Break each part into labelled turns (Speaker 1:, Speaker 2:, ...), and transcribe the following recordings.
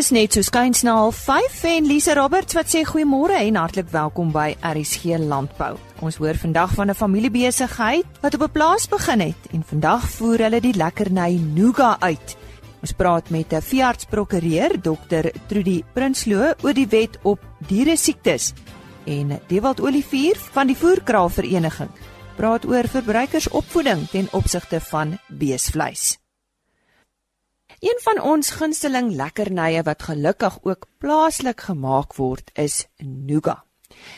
Speaker 1: is net so skuins na 05:30 en Lise Roberts wat sê goeiemôre en hartlik welkom by RSG Landbou. Ons hoor vandag van 'n familiebesigheid wat op 'n plaas begin het en vandag voer hulle die lekkerny Nuga uit. Ons praat met 'n veearts-prokureur, Dr. Trudy Prinsloo, oor die wet op diere siektes en Dewald Olivier van die Voerkraalvereniging praat oor verbruikersopvoeding ten opsigte van beesvleis. Een van ons gunsteling lekkernye wat gelukkig ook plaaslik gemaak word, is nougat.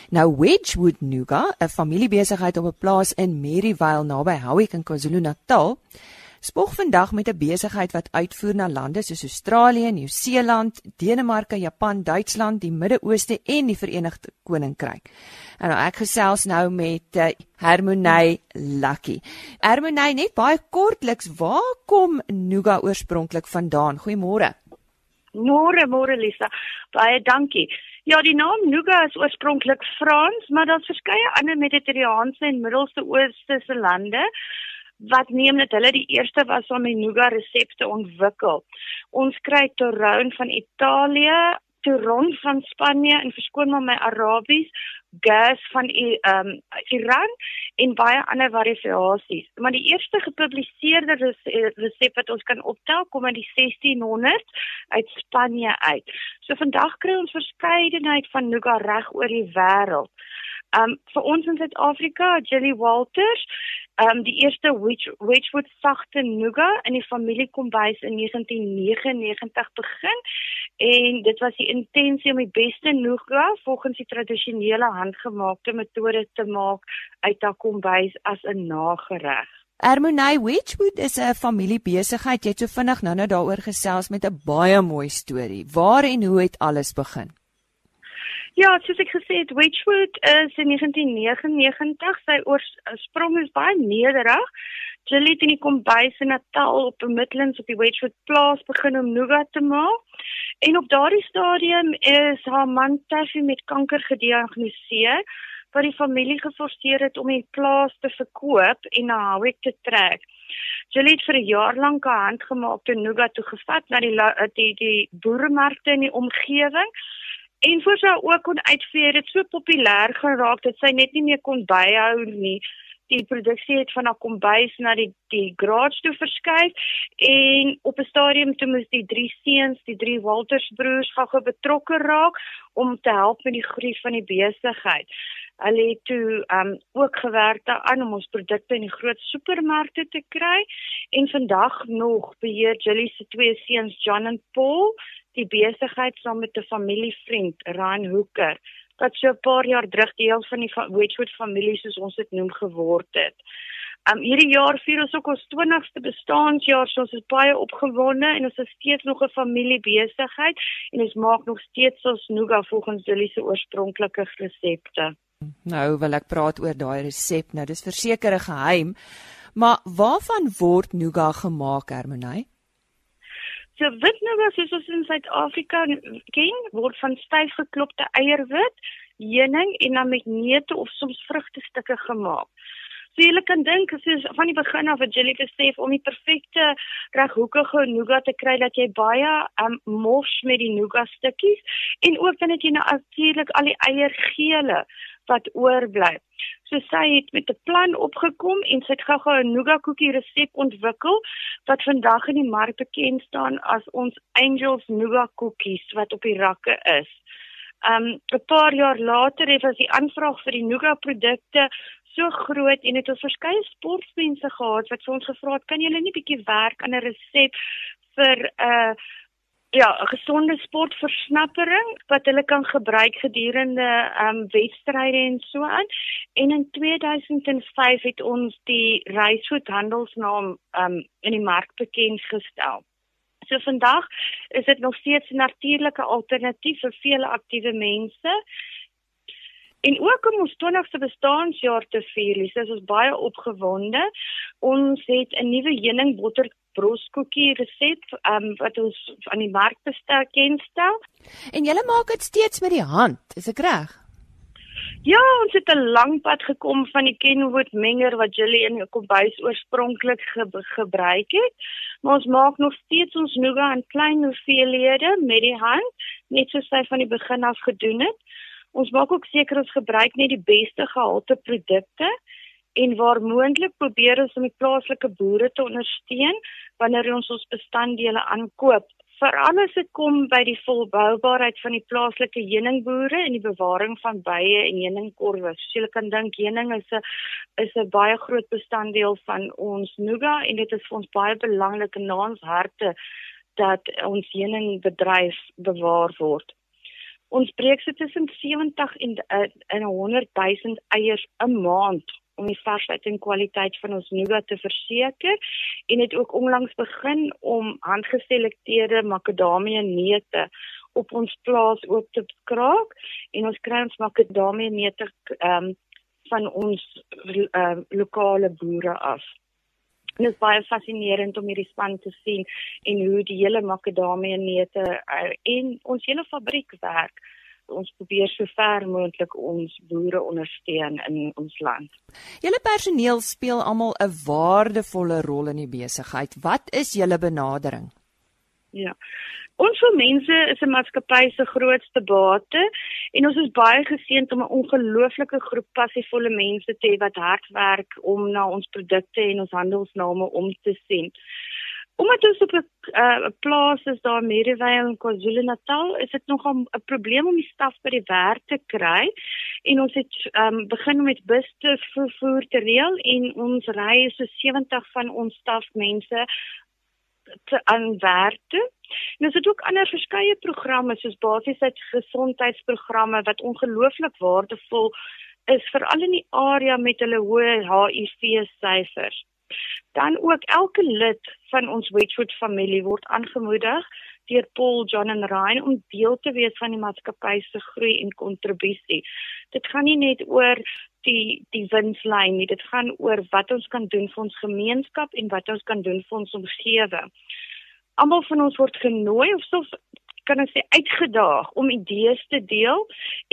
Speaker 1: Nou Wedgwood Nougat, 'n familiebesigheid op 'n plaas in Maryvale naby Howick in KwaZulu-Natal, spog vandag met 'n besigheid wat uitvoer na lande soos Australië, Nieu-Seeland, Denemarke, Japan, Duitsland, die Midde-Ooste en die Verenigde Koninkryk. En nou ek gesels nou met uh, Hermonay Lucky. Hermonay, net baie kortliks, waar kom Nuga oorspronklik vandaan? Goeiemôre.
Speaker 2: Môre, môre Lisa. Baie dankie. Ja, die naam Nuga is oorspronklik Frans, maar daar's verskeie ander Mediterrane en Middelste Ooste se lande wat neem dat hulle die eerste was om die nougat resepte ontwikkel. Ons kry Toron van Italië, Toron van Spanje en verskoon maar my Arabies, gas van ehm um, Iran en baie ander variasies. Maar die eerste gepubliseerde resep wat ons kan optel kom in die 1600 uit Spanje uit. So vandag kry ons verskeidenheid van nougat reg oor die wêreld. Um vir ons in Suid-Afrika, Jelly Walters, um die eerste Wedgwood sagte nougat in die familie kombuis in 1999 begin en dit was die intensie om die beste nougat volgens die tradisionele handgemaakte metode te maak uit daai kombuis as 'n nagereg.
Speaker 1: Ermonay Wedgwood is 'n familiebesigheid. Jy het so vinnig nou-nou daaroor gesels met 'n baie mooi storie. Waar en hoe het alles begin?
Speaker 2: Ja, soos ek gesê het, Wedgwood is in 1999, sy oorsprong is baie nederig. Julie het in die kombuis in Natal op Midlands op die Wedgwood plaas begin om nougat te maak. En op daardie stadium is haar man Taffy met kanker gediagnoseer wat die familie geforseer het om die plaas te verkoop en na Howick te trek. Julie het vir 'n jaar lank 'n handgemaakte nougat toegevat na die die die boeremarkte in die omgewing En voor sy ook kon uitvee, dit so populêr geraak dat sy net nie meer kon byhou nie. Die produksie het van haar kombuis na die die garage toe verskuif en op 'n stadium toe moes die drie seuns, die drie Walters broers gou betrokke raak om te help met die groei van die besigheid. Hulle het toe um ook gewerk daaraan om ons produkte in die groot supermarkte te kry en vandag nog beheer Julie se twee seuns John en Paul die besigheid saam met 'n familievriend, Ryan Hooker, wat so 'n paar jaar terug deel van die Wedgwood familie soos ons dit noem geword het. Um hierdie jaar vier ons ook ons 20ste bestaanjaar, so ons is baie opgewonde en ons is steeds nog 'n familiebesigheid en ons maak nog steeds ons nougat volgens Julie se oorspronklike resepte.
Speaker 1: Nou wil ek praat oor daai resep. Nou dis verseker 'n geheim. Maar waarvan word nougat gemaak, Hermonay?
Speaker 2: So witnougat soos ons in Suid-Afrika ken, word van styf geklopte eierwit, heuning en dan met neute of soms vrugtestukke gemaak. So jy kan dink as jy van die begin af 'n jelly besef om die perfekte reghoekige nougat te kry dat jy baie um mos met die nougat stukkies en ook dan het jy natuurlik al die eiergele wat oorbly. So sy het met 'n plan opgekom en sy het gou-gou 'n nougat koekie resep ontwikkel wat vandag in die mark bekend staan as ons Angels nougat koekies wat op die rakke is. Um 'n paar jaar later het ons die aanvraag vir die nougat produkte so groot en het ons verskeie sportmense gehad wat vir ons gevra het kan julle nie bietjie werk aan 'n resep vir 'n uh, ja, 'n gesonde sportversnappering wat hulle kan gebruik gedurende ehm um, wedstryde en so aan. En in 2005 het ons die Reisfood handelsnaam ehm um, in die mark bekend gestel. So vandag is dit nog steeds 'n natuurlike alternatief vir vele aktiewe mense. En ook om ons 20ste bestaanjaar te vier, is ons baie opgewonde. Ons het 'n nuwe heuningbotter broskoekie resep um, wat ons aan die mark bestel kenstel.
Speaker 1: En julle maak dit steeds met die hand, is ek reg?
Speaker 2: Ja, ons het 'n lang pad gekom van die Kenwood menger wat Julie in die kombuis oorspronklik ge gebruik het. Maar ons maak nog steeds ons nougat in klein hoeveelhede met die hand, net soos sy van die begin af gedoen het. Ons maak ook seker ons gebruik net die beste gehalte produkte en waar moontlik probeer ons om die plaaslike boere te ondersteun wanneer ons ons bestanddele aankoop. Veral as dit kom by die volboubaarheid van die plaaslike heuningboere en die bewaring van bye en heuningkorwe. So jy kan dink heuning is 'n is 'n baie groot bestanddeel van ons nougat en dit is vir ons baie belangrik in ons harte dat ons heuningbedryf bewaar word. Ons breek so tussen 70 en uh, en 100 000 eiers 'n maand om die varsheid en kwaliteit van ons nougat te verseker en het ook onlangs begin om handgeselekteerde makadamia neute op ons plaas oop te kraak en ons kry ons makadamia neute um, van ons uh, lokale boere af. Dit is baie fascinerend om hierdie span te sien en hoe die hele makadamia neute uh, en ons hele fabriek werk ons probeer so ver moontlik ons boere ondersteun in ons land.
Speaker 1: Julle personeel speel almal 'n waardevolle rol in die besigheid. Wat is julle benadering?
Speaker 2: Ja. Ons vir mense is 'n maatskappy se grootste bate en ons is baie geseënd om 'n ongelooflike groep passievolle mense te hê wat hard werk om na ons produkte en ons handelsname om te sien. Omdat ons op 'n uh, plaas is daar in Merivale in KwaZulu-Natal, is dit nogal 'n probleem om die staf by die werk te kry. En ons het um, begin met busse vervoer te reël en ons ry so 70 van ons stafmense te aan werk toe. En ons het ook ander verskeie programme soos basiese gesondheidsprogramme wat ongelooflik waardevol is veral in die area met hulle hoë HIV syfers. Dan ook elke lid van ons Wedgwood familie word aangemoedig deur Paul, John en Ryan om deel te wees van die maatskappy se groei en kontribusie. Dit gaan nie net oor die die winslyn nie, dit gaan oor wat ons kan doen vir ons gemeenskap en wat ons kan doen vir ons omgewing. Almal van ons word genooi of soms kan ons sê uitgedaag om idees te deel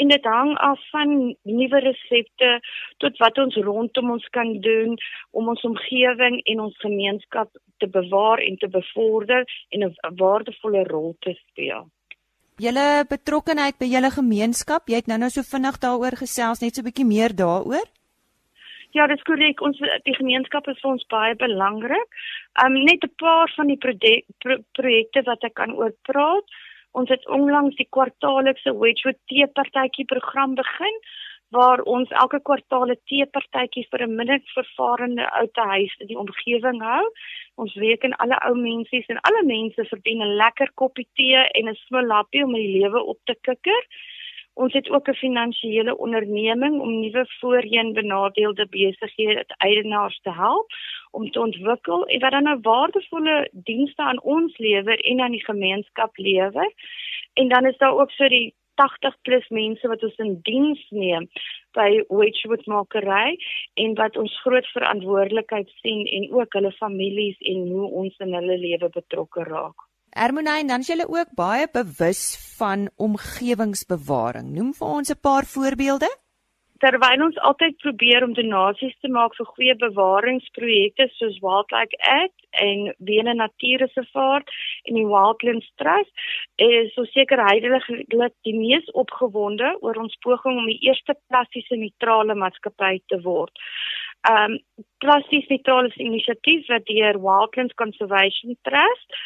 Speaker 2: en dit hang af van nuwe resepte tot wat ons rondom ons kan doen om ons omgewing en ons gemeenskap te bewaar en te bevorder en 'n waardevolle rol te speel.
Speaker 1: Julle betrokkeheid by julle gemeenskap, jy het nou-nou so vinnig daaroor gesels, net so 'n bietjie meer daaroor.
Speaker 2: Ja, dis korrek. Ons die gemeenskap is vir ons baie belangrik. Um net 'n paar van die pro projekte wat ek kan oor praat. Ons het onlangs die kwartaallikse Wedgwood teepartytjie program begin waar ons elke kwartaal 'n teepartytjie vir 'n minder vervarende oute huis in die omgewing hou. Ons week en alle ou mense en alle mense verdien 'n lekker koppie tee en 'n smilappie om die lewe op te kikker. Ons het ook 'n finansiële onderneming om nuwe voorheen benadeelde besighede eienaars te help om te ontwikkel en wat dan 'n nou waardevolle dienste aan ons lewer en aan die gemeenskap lewer. En dan is daar ook so die 80 plus mense wat ons in diens neem by Wedgwood Makery en wat ons groot verantwoordelikheid sien en ook hulle families en hoe ons in hulle lewe betrokke raak.
Speaker 1: Ermonay, dan is julle ook baie bewus van omgewingsbewaring. Noem vir ons 'n paar voorbeelde.
Speaker 2: Terwyl ons altyd probeer om donasies te maak vir goeie bewaringsprojekte soos Wildlife Act en Wene Natuurreservaat en die Wildlands Trust, is so seker heidelik die mees opgewonde oor ons poging om die eerste plastiese neutrale maatskappy te word um plastiek neutrale inisiatief wat deur Wildlands Conservation Trust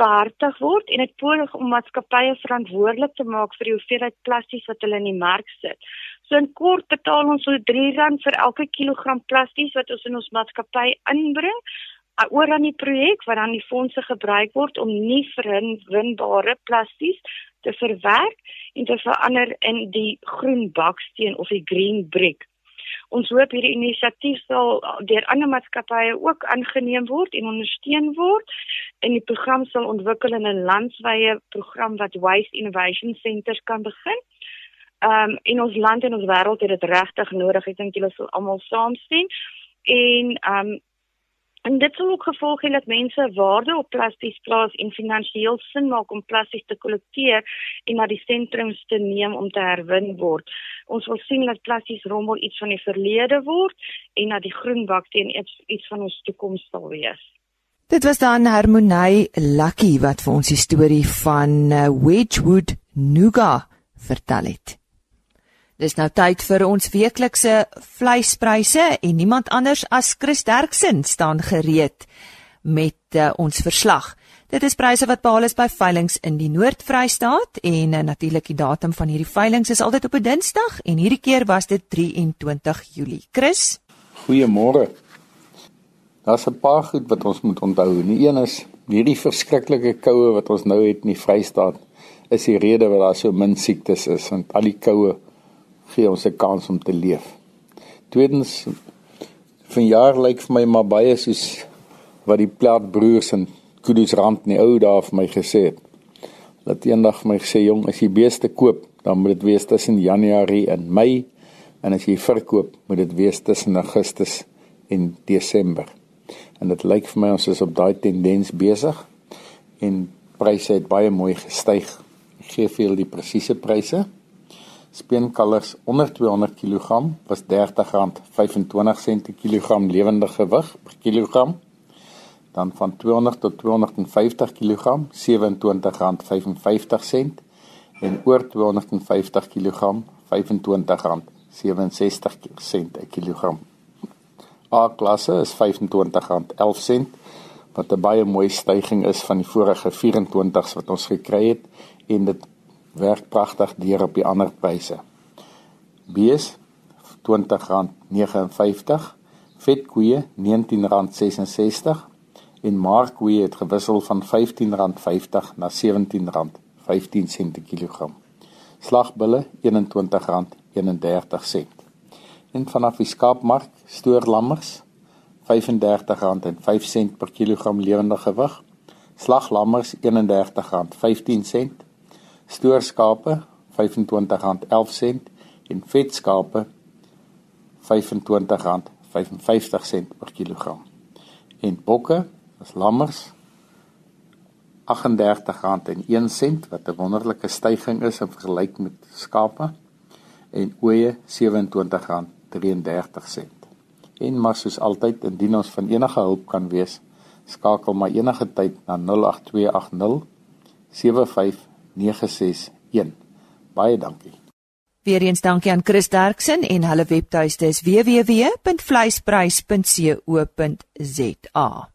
Speaker 2: behartig word en dit poog om maatskappye verantwoordelik te maak vir die hoeveelheid plastiek wat hulle in die mark sit. So in kort betaal ons so R3 vir elke kilogram plastiek wat ons in ons maatskappy inbring oor aan die projek wat dan die fondse gebruik word om nie verwinbare plastiek te verwerk en te verander in die groen baksteen of die green brick ons hoop hierdie inisiatief sal deur ander maatskappye ook aangeneem word en ondersteun word en die program sal ontwikkel in 'n landwyse program wat Waste Innovation Centers kan begin. Ehm um, in ons land en ons wêreld het dit regtig nodig. Ek dink julle sal almal saam sien. En ehm um, En dit sou ook gevolg hê dat mense waarde op plastiek plaas en finansiëel sin maak om plastiek te kollekteer en na die sentrums te neem om te herwin word. Ons wil sien dat plastiek rommel iets van die verlede word en dat die groen bak teen iets, iets van ons toekoms sal wees.
Speaker 1: Dit was dan Harmonie Lucky wat vir ons die storie van uh, Wedgwood Nougat vertel het. Dis nou tyd vir ons weeklikse vleispryse en niemand anders as Chris Derksen staan gereed met uh, ons verslag. Dit is pryse wat behaal is by veilinge in die Noord-Vrystaat en uh, natuurlik die datum van hierdie veilinge is altyd op 'n Dinsdag en hierdie keer was dit 23 Julie. Chris,
Speaker 3: goeiemôre. Daar's 'n paar goed wat ons moet onthou. Die een is hierdie verskriklike koue wat ons nou het in die Vrystaat is die rede dat daar so min siektes is want al die koue gee ons 'n kans om te leef. Tweedens vanjaar lyk vir my maar baie soos wat die Plaat broers in Kudusrand in die ou dae vir my gesê het. Dat eendag vir my gesê jong, as jy beeste koop, dan moet dit wees tussen Januarie en Mei en as jy verkoop, moet dit wees tussen Augustus en Desember. En dit lyk vir my ons is op daai tendens besig en pryse het baie mooi gestyg. Ek gee vir julle die presiese pryse. Speenkalvers onder 200 kg was R30.25 per kilogram lewende gewig per kilogram. Dan van 200 tot 250 kg R27.55 en oor 250 kg R25.67 per kilogram. A klasse is R25.11 wat 'n baie mooi stygings is van die vorige 24s wat ons gekry het en dit werk pragtig deur op die ander pryse. Bees R20.59, vetkoeie R19.66 en markkoeie het gewissel van R15.50 na R17.15 per kilogram. Slagbulle R21.31. En vanaf die skaapmark stoorlammers R35.05 per kilogram lewende gewig. Slaglammers R31.15 stoorskape R25.11 en vetskape R25.55 per kilogram. En bokke, as lammers R38.01 wat 'n wonderlike styging is in vergelyking met skape en ooe R27.33. En maar soos altyd indien ons van enige hulp kan wees, skakel maar enige tyd na 08280 75 961. Baie dankie.
Speaker 1: Weereens dankie aan Chris Derksen en hulle webtuiste is www.vleisprys.co.za.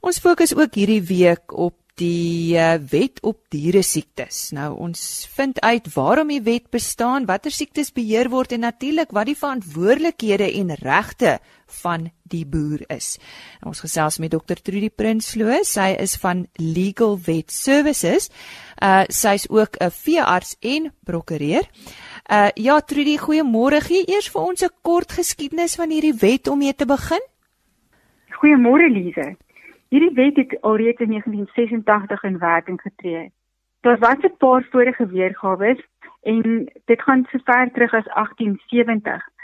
Speaker 1: Ons fokus ook hierdie week op die uh, wet op diere siektes. Nou ons vind uit waarom die wet bestaan, watter siektes beheer word en natuurlik wat die verantwoordelikhede en regte van die boer is. Nou, ons gesels met Dr. Trudy Prinsloo, sy is van Legal Vet Services. Uh sy's ook 'n veearts en prokureur. Uh ja Trudy, goeiemôre. Gee eers vir ons 'n kort geskiedenis van hierdie wet om mee te begin.
Speaker 4: Goeiemôre Lize. Hierdie wet het alreeds in 1986 in werking getree. Daar was 'n paar vorige weergawe en dit gaan so ver terug as 1870.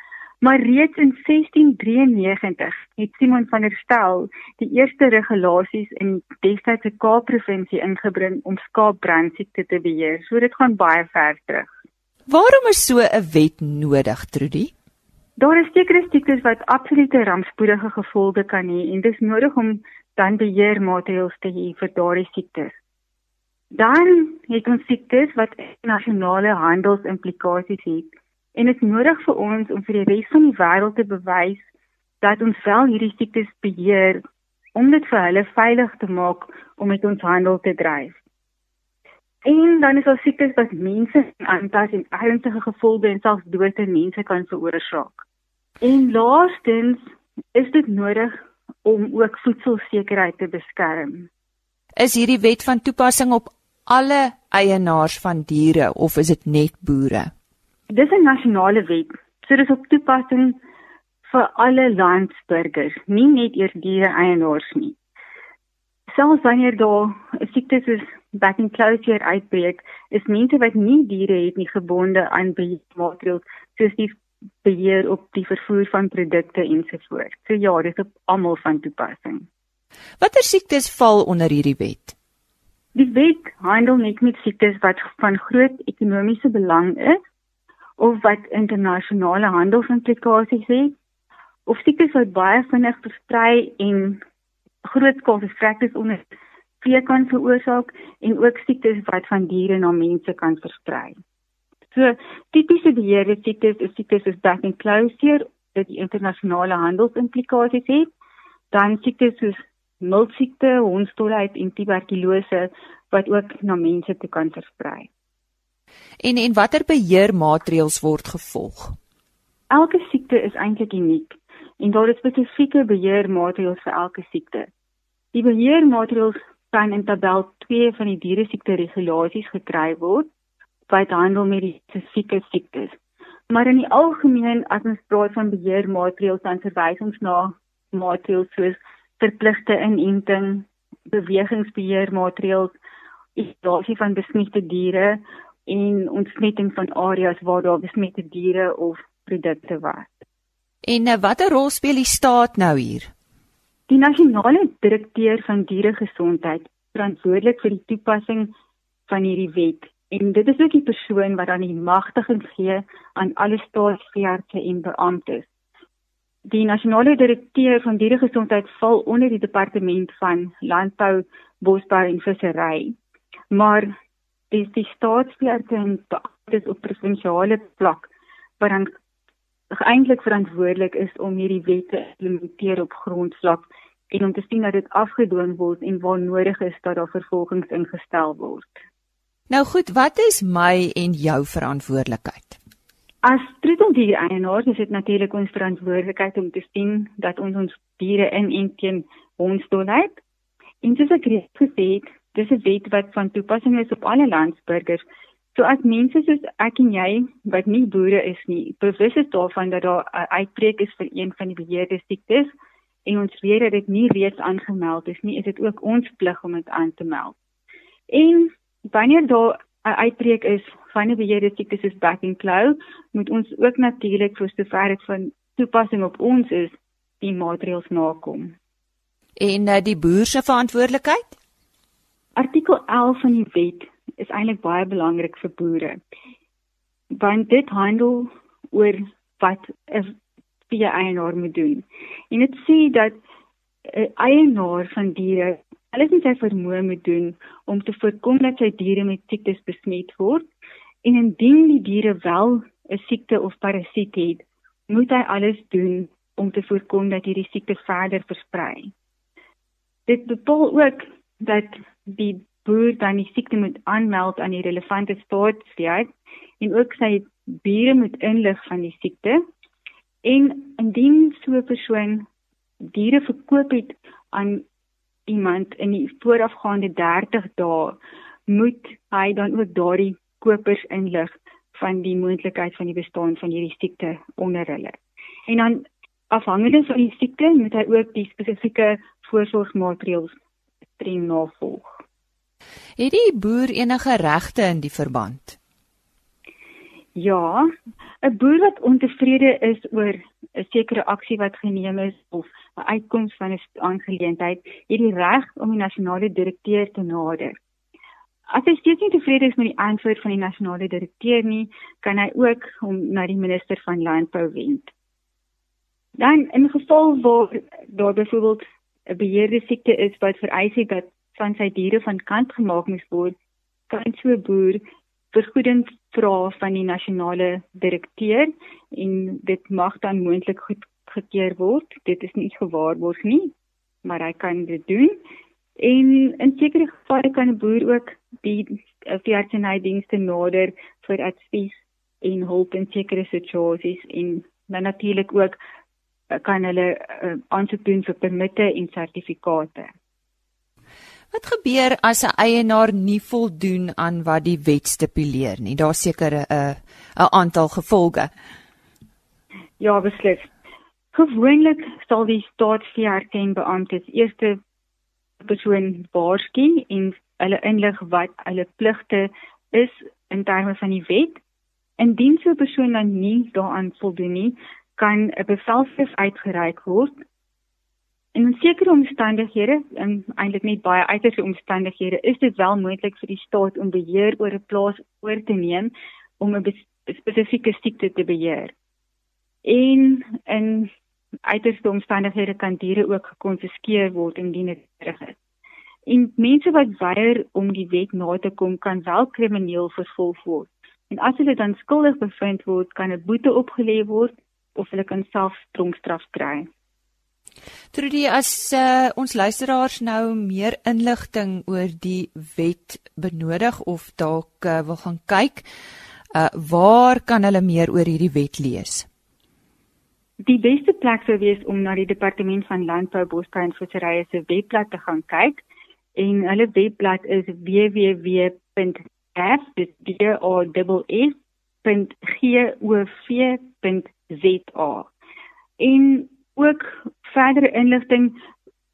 Speaker 4: Maar reeds in 1693 het Simon van der Stel die eerste regulasies in destydse Kaap-provinsie ingebring om skaapbrandsiekte te beheer. So dit gaan baie ver terug.
Speaker 1: Waarom is so 'n wet nodig, Trudy?
Speaker 4: Daar is sekere siektes wat absolute rampspoedige gevolge kan hê en dit is nodig om dan beheermaatreëls te hê vir daardie siektes. Dan het ons siektes wat nasionale handelsimplikasies het en dit is nodig vir ons om vir die res van die wêreld te bewys dat ons wel hierdie siektes beheer om dit vir hulle veilig te maak om met ons handel te dryf. En dan is daar siektes wat mense aantas en ernstige gevolge en selfs dood aan mense kan veroorsaak. En laastens is dit nodig om ook voedselsekerheid te beskerm.
Speaker 1: Is hierdie wet van toepassing op alle eienaars van diere of is dit net boere?
Speaker 4: Dis 'n nasionale wet. So dis op toepassing vir alle landsburgers, nie net eers diere eienaars nie. Selfs wanneer daar 'n siekte soos back in closure uitbreek, is mense wat nie diere het nie gebonde aan beheermaatreëls soos die beheer op die vervoer van produkte ensovoorts. So ja, dit is op almal van toepassing.
Speaker 1: Watter siektes val onder hierdie wet?
Speaker 4: Die wet handel net met siektes wat van groot ekonomiese belang is of wat internasionale handelsimplikasies het of siektes wat baie vinnig versprei en grootskaalse vrekkes onder vee kan veroorsaak en ook siektes wat van diere na mense kan versprei. So tipiese beheerde siektes is siektes soos back and closure wat die internasionale handelsimplikasies het, dan siektes soos miltsiekte, hondstolheid en tuberkulose wat ook na mense toe kan versprei.
Speaker 1: En en watter beheermaatreëls word gevolg?
Speaker 4: Elke siekte is eintlik uniek en daar is spesifieke beheermaatreëls vir elke siekte. Die beheermaatreëls kan in tabel 2 van die diere siekte regulasies gekry word wat handel met die spesifieke siektes. Maar in die algemeen as ons praat van beheermaatreëls dan verwys ons na maatreëls soos verpligte inenting, bewegingsbeheermaatreëls, isolasie van besmette diere en ontsmetting van areas waar daar besmette diere of produkte was.
Speaker 1: En eh, watter rol speel die staat nou hier?
Speaker 4: Die nasionale direkteur van dieregesondheid verantwoordelik vir die toepassing van hierdie wet en dit is ook die persoon wat dan die magtiging gee aan alle staatsveerders en beamptes. Die nasionale direkteur van dieregesondheid val onder die departement van landbou, bosbou en vissery. Maar dis die en beamptes op provinsiale vlak wat dan eintlik verantwoordelik is om hierdie wette implementeer op grondvlak en om te sien dat dit afgedwing word en waar nodig is dat daar vervolgings ingestel word.
Speaker 1: Nou goed, wat is my en jou verantwoordelikheid?
Speaker 4: As troeteldier eienaars is dit natuurlik ons verantwoordelikheid om te sien dat ons ons diere in en teen hondsdolheid. En soos ek reeds gesê het, dis 'n wet wat van toepassing is op alle landsburgers. So as mense soos ek en jy wat nie boere is nie, bewus is daarvan dat daar 'n uitbreek is vir een van die beheerde siektes en ons weet dat dit nie reeds aangemeld is nie, is dit ook ons plig om dit aan te meld. En wanneer daar 'n uitbreek is van 'n beheerde siekte soos back and claw, moet ons ook natuurlik vir sover dit van toepassing op ons is, die maatreëls nakom.
Speaker 1: En uh, die boer se verantwoordelikheid?
Speaker 4: Artikel 11 van die wet is eintlik baie belangrik vir boere. Want dit handel oor wat 'n vee eienaar moet doen. En dit sê dat 'n eienaar van diere alles in sy vermoë moet doen om te voorkom dat sy diere met siektes besmet word en indien die diere wel 'n siekte of parasiet het, moet hy alles doen om te voorkom dat hierdie siekte verder versprei. Dit bepaal ook dat die boer dan die siekte moet aanmeld aan die relevante staatsdiens en ook sy bure moet inlig van die siekte. En indien so 'n persoon diere verkoop het aan iemand in die voorafgaande 30 dae moet hy dan ook daardie kopers inlig van die moontlikheid van die bestaan van hierdie siekte onder hulle. En dan afhangende van die siekte moet hy ook die spesifieke voorsorgmaatreëls streng navolg.
Speaker 1: Het die boer enige regte in die verband?
Speaker 4: Ja, 'n boer wat ontevrede is oor 'n sekere aksie wat geneem is of 'n uitkoms van 'n aangeleentheid, het die reg om die nasionale direkteur te nader. As hy steeds nie tevrede is met die antwoord van die nasionale direkteur nie, kan hy ook hom na die minister van landbou wend. Dan in geval waar daar byvoorbeeld 'n beheerde siekte is wat vereis het dat van sy diere van kant gemaak moet word, kan so 'n boer vergoeding vra van die nasionale direkteur en dit mag dan moontlik goed gekeer word. Dit is nie gewaarborg nie, maar hy kan dit doen. En in sekere gevalle kan 'n boer ook die veeartsenydienste nader vir advies en hulp in sekere situasies en dan natuurlik ook eh, kan hulle uh, aansoek doen vir permitte en sertifikate.
Speaker 1: Wat gebeur as 'n eienaar nie voldoen aan wat die wet stipuleer nie? Daar's seker 'n 'n aantal gevolge.
Speaker 4: Ja, beslis. Gewoonlik sal die staatsveerkenbeamptes eerste persoon waarsku en hulle inlig wat hulle pligte is in terme van die wet. Indien so 'n persoon dan nie daaraan voldoen nie, kan 'n bevelskrif uitgereik word. In sekere omstandighede, en eintlik net baie uiterste omstandighede, is dit wel moontlik vir die staat om beheer oor 'n plaas oor te neem om 'n spesifieke siekte te beheer. En in uiterste omstandighede kan diere ook gekonfiskeer word indien dit reg is. En mense wat weier om die wet na te kom kan wel krimineel vervolg word. En as hulle dan skuldig bevind word, kan 'n boete opgelê word of hulle kan self tronkstraf kry.
Speaker 1: Trudy, as uh, ons luisteraars nou meer inligting oor die wet benodig of dalk uh, wil gaan kyk, uh, waar kan hulle meer oor hierdie wet lees?
Speaker 4: Die beste plek sou wees om na die Departement van Landbou, Bosbou en Visserye se webblad te gaan kyk. En hulle webblad is www.f.gov.za. En ook verdere inligting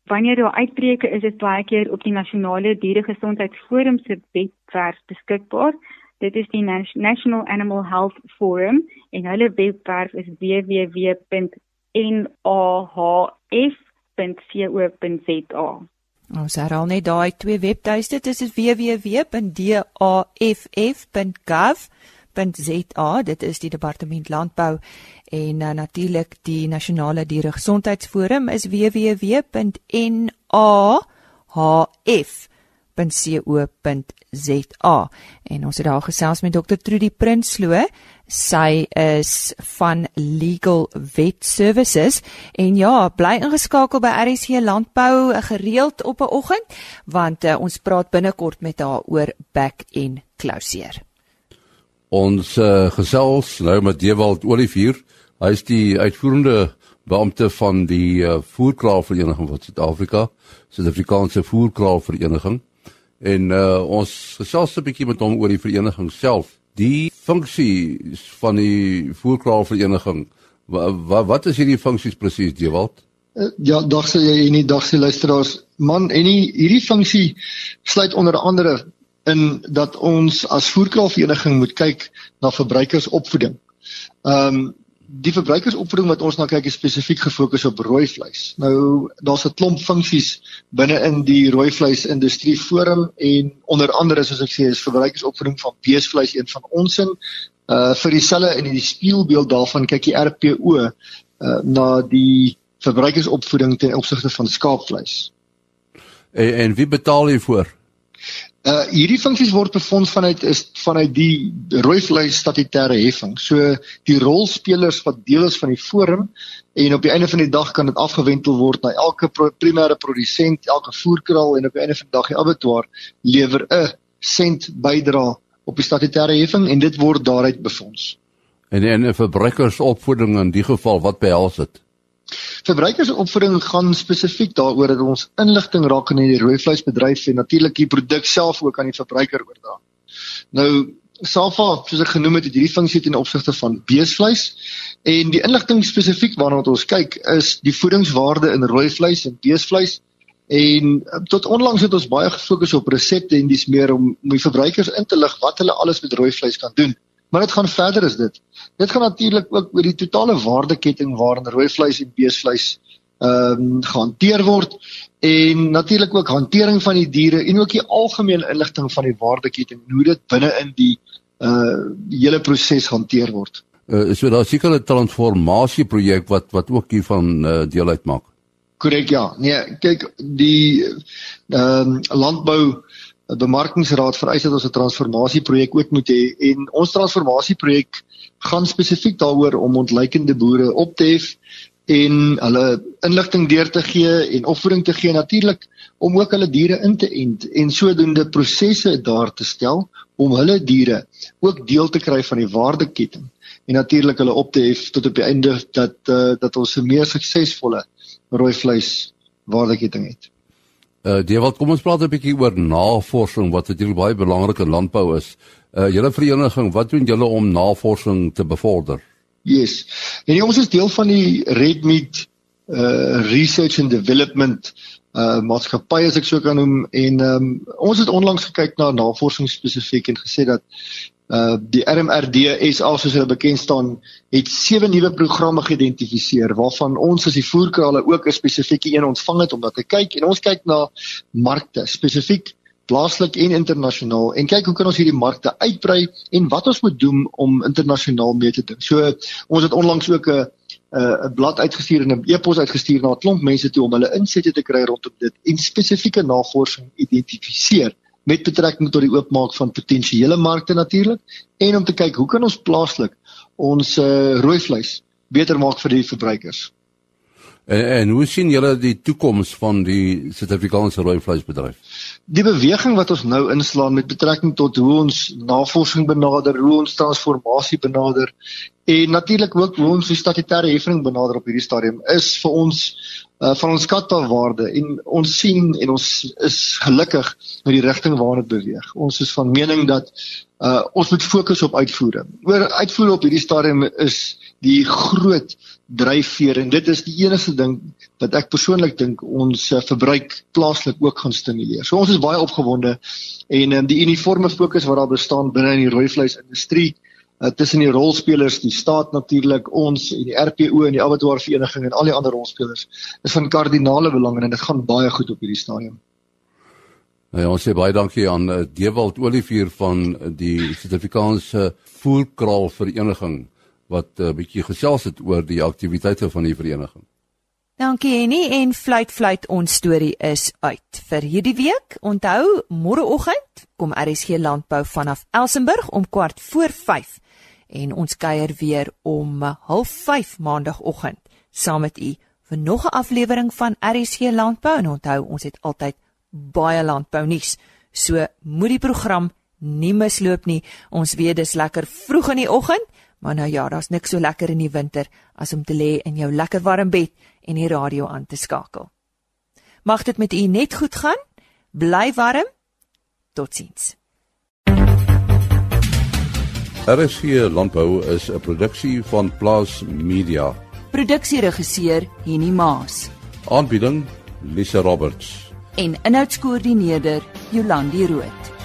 Speaker 4: wanneer daar uitbreke is, is baie keer op die nasionale dieregesondheidsforum se webwerf beskikbaar. Dit is die National Animal Health Forum en hulle webwerf is www.nahf.co.za.
Speaker 1: Ons herhaal net daai twee webtuiste, dit is www.daff.gov.za. Dit is die Departement Landbou en uh, natuurlik die Nasionale Dieregesondheidsforum is www.nahf.co.za www.rsg.co.za en ons het daar gesels met Dr Trudy Prinsloo. Sy is van Legal Vet Services en ja, bly ingeskakel by RSG Landbou eh, gereeld op 'n oggend want uh, ons praat binnekort met haar oor back en closure.
Speaker 5: Ons uh, gesels nou met Dewald Olivier. Hy is die uitvoerende beampte van die uh, voerkraalvereniging van Suid-Afrika, Suid-Afrikaanse voerkraalvereniging. En uh ons gesels 'n bietjie met hom oor die vereniging self. Die funksie van die voerkraalvereniging. Wat wat is hierdie funksies presies, Dewald?
Speaker 6: Ja, dag sê jy en nie dag sê luisteraars. Man, en die, hierdie funksie sluit onder andere in dat ons as voerkraalvereniging moet kyk na verbruikersopvoeding. Ehm um, die verbruikersopvoeding wat ons na kyk is spesifiek gefokus op rooi vleis. Nou daar's 'n klomp funksies binne in die rooi vleis industrie forum en onder andere soos ek sê is verbruikersopvoeding van beesvleis een van ons in uh vir dieselfde in die spieelbeeld daarvan kyk die RPO uh na die verbruikersopvoeding ten opsigte van skaapvleis.
Speaker 5: En, en wie betaal hiervoor?
Speaker 6: Uh hierdie funksies word befonds vanuit is vanuit die rooi vleis statutêre heffing. So die rolspelers wat deel is van die forum en op die einde van die dag kan dit afgewentel word na elke pro primêre produsent, elke voerkraal en op die einde van die dag die abattoir lewer 'n sent bydra op die statutêre heffing en dit word daaruit befonds.
Speaker 5: En en verbruikersopvoeding in die geval wat behels dit?
Speaker 6: Verbruikersopvoeding gaan spesifiek daaroor dat ons inligting raak in die rooi vleisbedryf en natuurlik die produk self ook aan die verbruiker oordra. Nou Safa, soos ek genoem het, het hierdie funksie ten opsigte van beesvleis en die inligting spesifiek waarna ons kyk is die voedingswaarde in rooi vleis en beesvleis en eh, tot onlangs het ons baie gefokus op resepte en dis meer om om die verbruikers in te lig wat hulle alles met rooi vleis kan doen. Maar dit gaan verder as dit. Dit gaan natuurlik ook oor die totale waardeketting waarin rooi vleis en beesvleis ehm um, gehanteer word en natuurlik ook hantering van die diere en ook die algemene inligting van die waardeketting hoe dit binne in die uh die hele proses hanteer word.
Speaker 5: Uh, so daar seker 'n transformasie projek wat wat ook hiervan uh, deel uitmaak.
Speaker 6: Korrek ja. Nee, kyk die ehm um, landbou bemarkingsraad vereis dat ons 'n transformasieprojek ook moet hê en ons transformasieprojek gaan spesifiek daaroor om ontleikende boere op te hef en hulle inligting deur te gee en opvoeding te gee natuurlik om ook hulle diere in te ent en sodoende prosesse daar te stel om hulle diere ook deel te kry van die waardeketting en natuurlik hulle op te hef tot op die einde dat uh, dat ons 'n meer suksesvolle rooi vleis waardeketting het.
Speaker 5: Uh Dewald, kom ons praat 'n bietjie oor navorsing wat natuurlik baie belangrik in landbou is. Uh julle vereniging, wat doen julle om navorsing te bevorder?
Speaker 6: Yes. En ons is deel van die Red Meat uh Research and Development uh maatskappy as ek so kan noem en um, ons het onlangs gekyk na navorsing spesifiek en gesê dat Uh die RMRD SA soos hulle bekend staan het sewe nuwe programme geïdentifiseer waarvan ons as die voerkrale ook 'n spesifieke een ontvang het om dat te kyk. En ons kyk na markte spesifiek plaaslik en internasionaal. En kyk hoe kan ons hierdie markte uitbrei en wat ons moet doen om internasionaal mee te ding. So ons het onlangs ook 'n uh, 'n blad uitgestuur en 'n e-pos uitgestuur na 'n klomp mense toe om hulle insette te kry rondom dit en spesifieke navorsing identifiseer met betrekking tot die oopmaak van potensiële markte natuurlik en om te kyk hoe kan ons plaaslik ons uh, rooi vleis beter maak vir die verbruikers.
Speaker 5: En, en hoe sien julle die toekoms van die Suid-Afrikaanse rooi vleisbedryf?
Speaker 6: Die beweging wat ons nou inslaan met betrekking tot hoe ons navorsing benader, hoe ons transformasie benader en natuurlik ook hoe ons die statutêre heffing benader op hierdie stadium is vir ons uh, van ons skatbare waarde en ons sien en ons is gelukkig met die rigting waarna dit beweeg. Ons is van mening dat uh, ons moet fokus op uitvoering. Oor uitvoer op hierdie stadium is die groot dryfveer en dit is die enigste ding wat ek persoonlik dink ons uh, verbruik plaaslik ook gaan stimuleer. So ons is baie opgewonde en um, die uniforme fokus wat daar bestaan binne in die rooi vleisindustrie uh, tussen die rolspelers, die staat natuurlik, ons en die RPO en die abattoir vereniging en al die ander rolspelers is van kardinale belang en dit gaan baie goed op hierdie stadium.
Speaker 5: Nou ja, ons sê baie dankie aan uh, Dewald Olivier van die Suid-Afrikaanse Voerkraal Vereniging wat 'n uh, bietjie gesels het oor die aktiwiteite van die vereniging.
Speaker 1: Dankie Henny en fluit fluit ons storie is uit vir hierdie week. Onthou môreoggend kom RSG Landbou vanaf Elsenburg om kwart voor 5 en ons kuier weer om 05:30 maandagooggend saam met u vir nog 'n aflewering van RSG Landbou en onthou ons het altyd baie landbou nuus. So moet die program nie misloop nie. Ons weet dis lekker vroeg in die oggend Maar nou ja, daar's niks so lekker in die winter as om te lê in jou lekker warm bed en die radio aan te skakel. Mag dit met u net goed gaan. Bly warm. Totsiens.
Speaker 5: RSG Landbou is 'n produksie van Plaas Media.
Speaker 1: Produksieregisseur Henny Maas.
Speaker 5: Aanbieding Lisa Roberts.
Speaker 1: En inhoudskoördineerder Jolandi Root.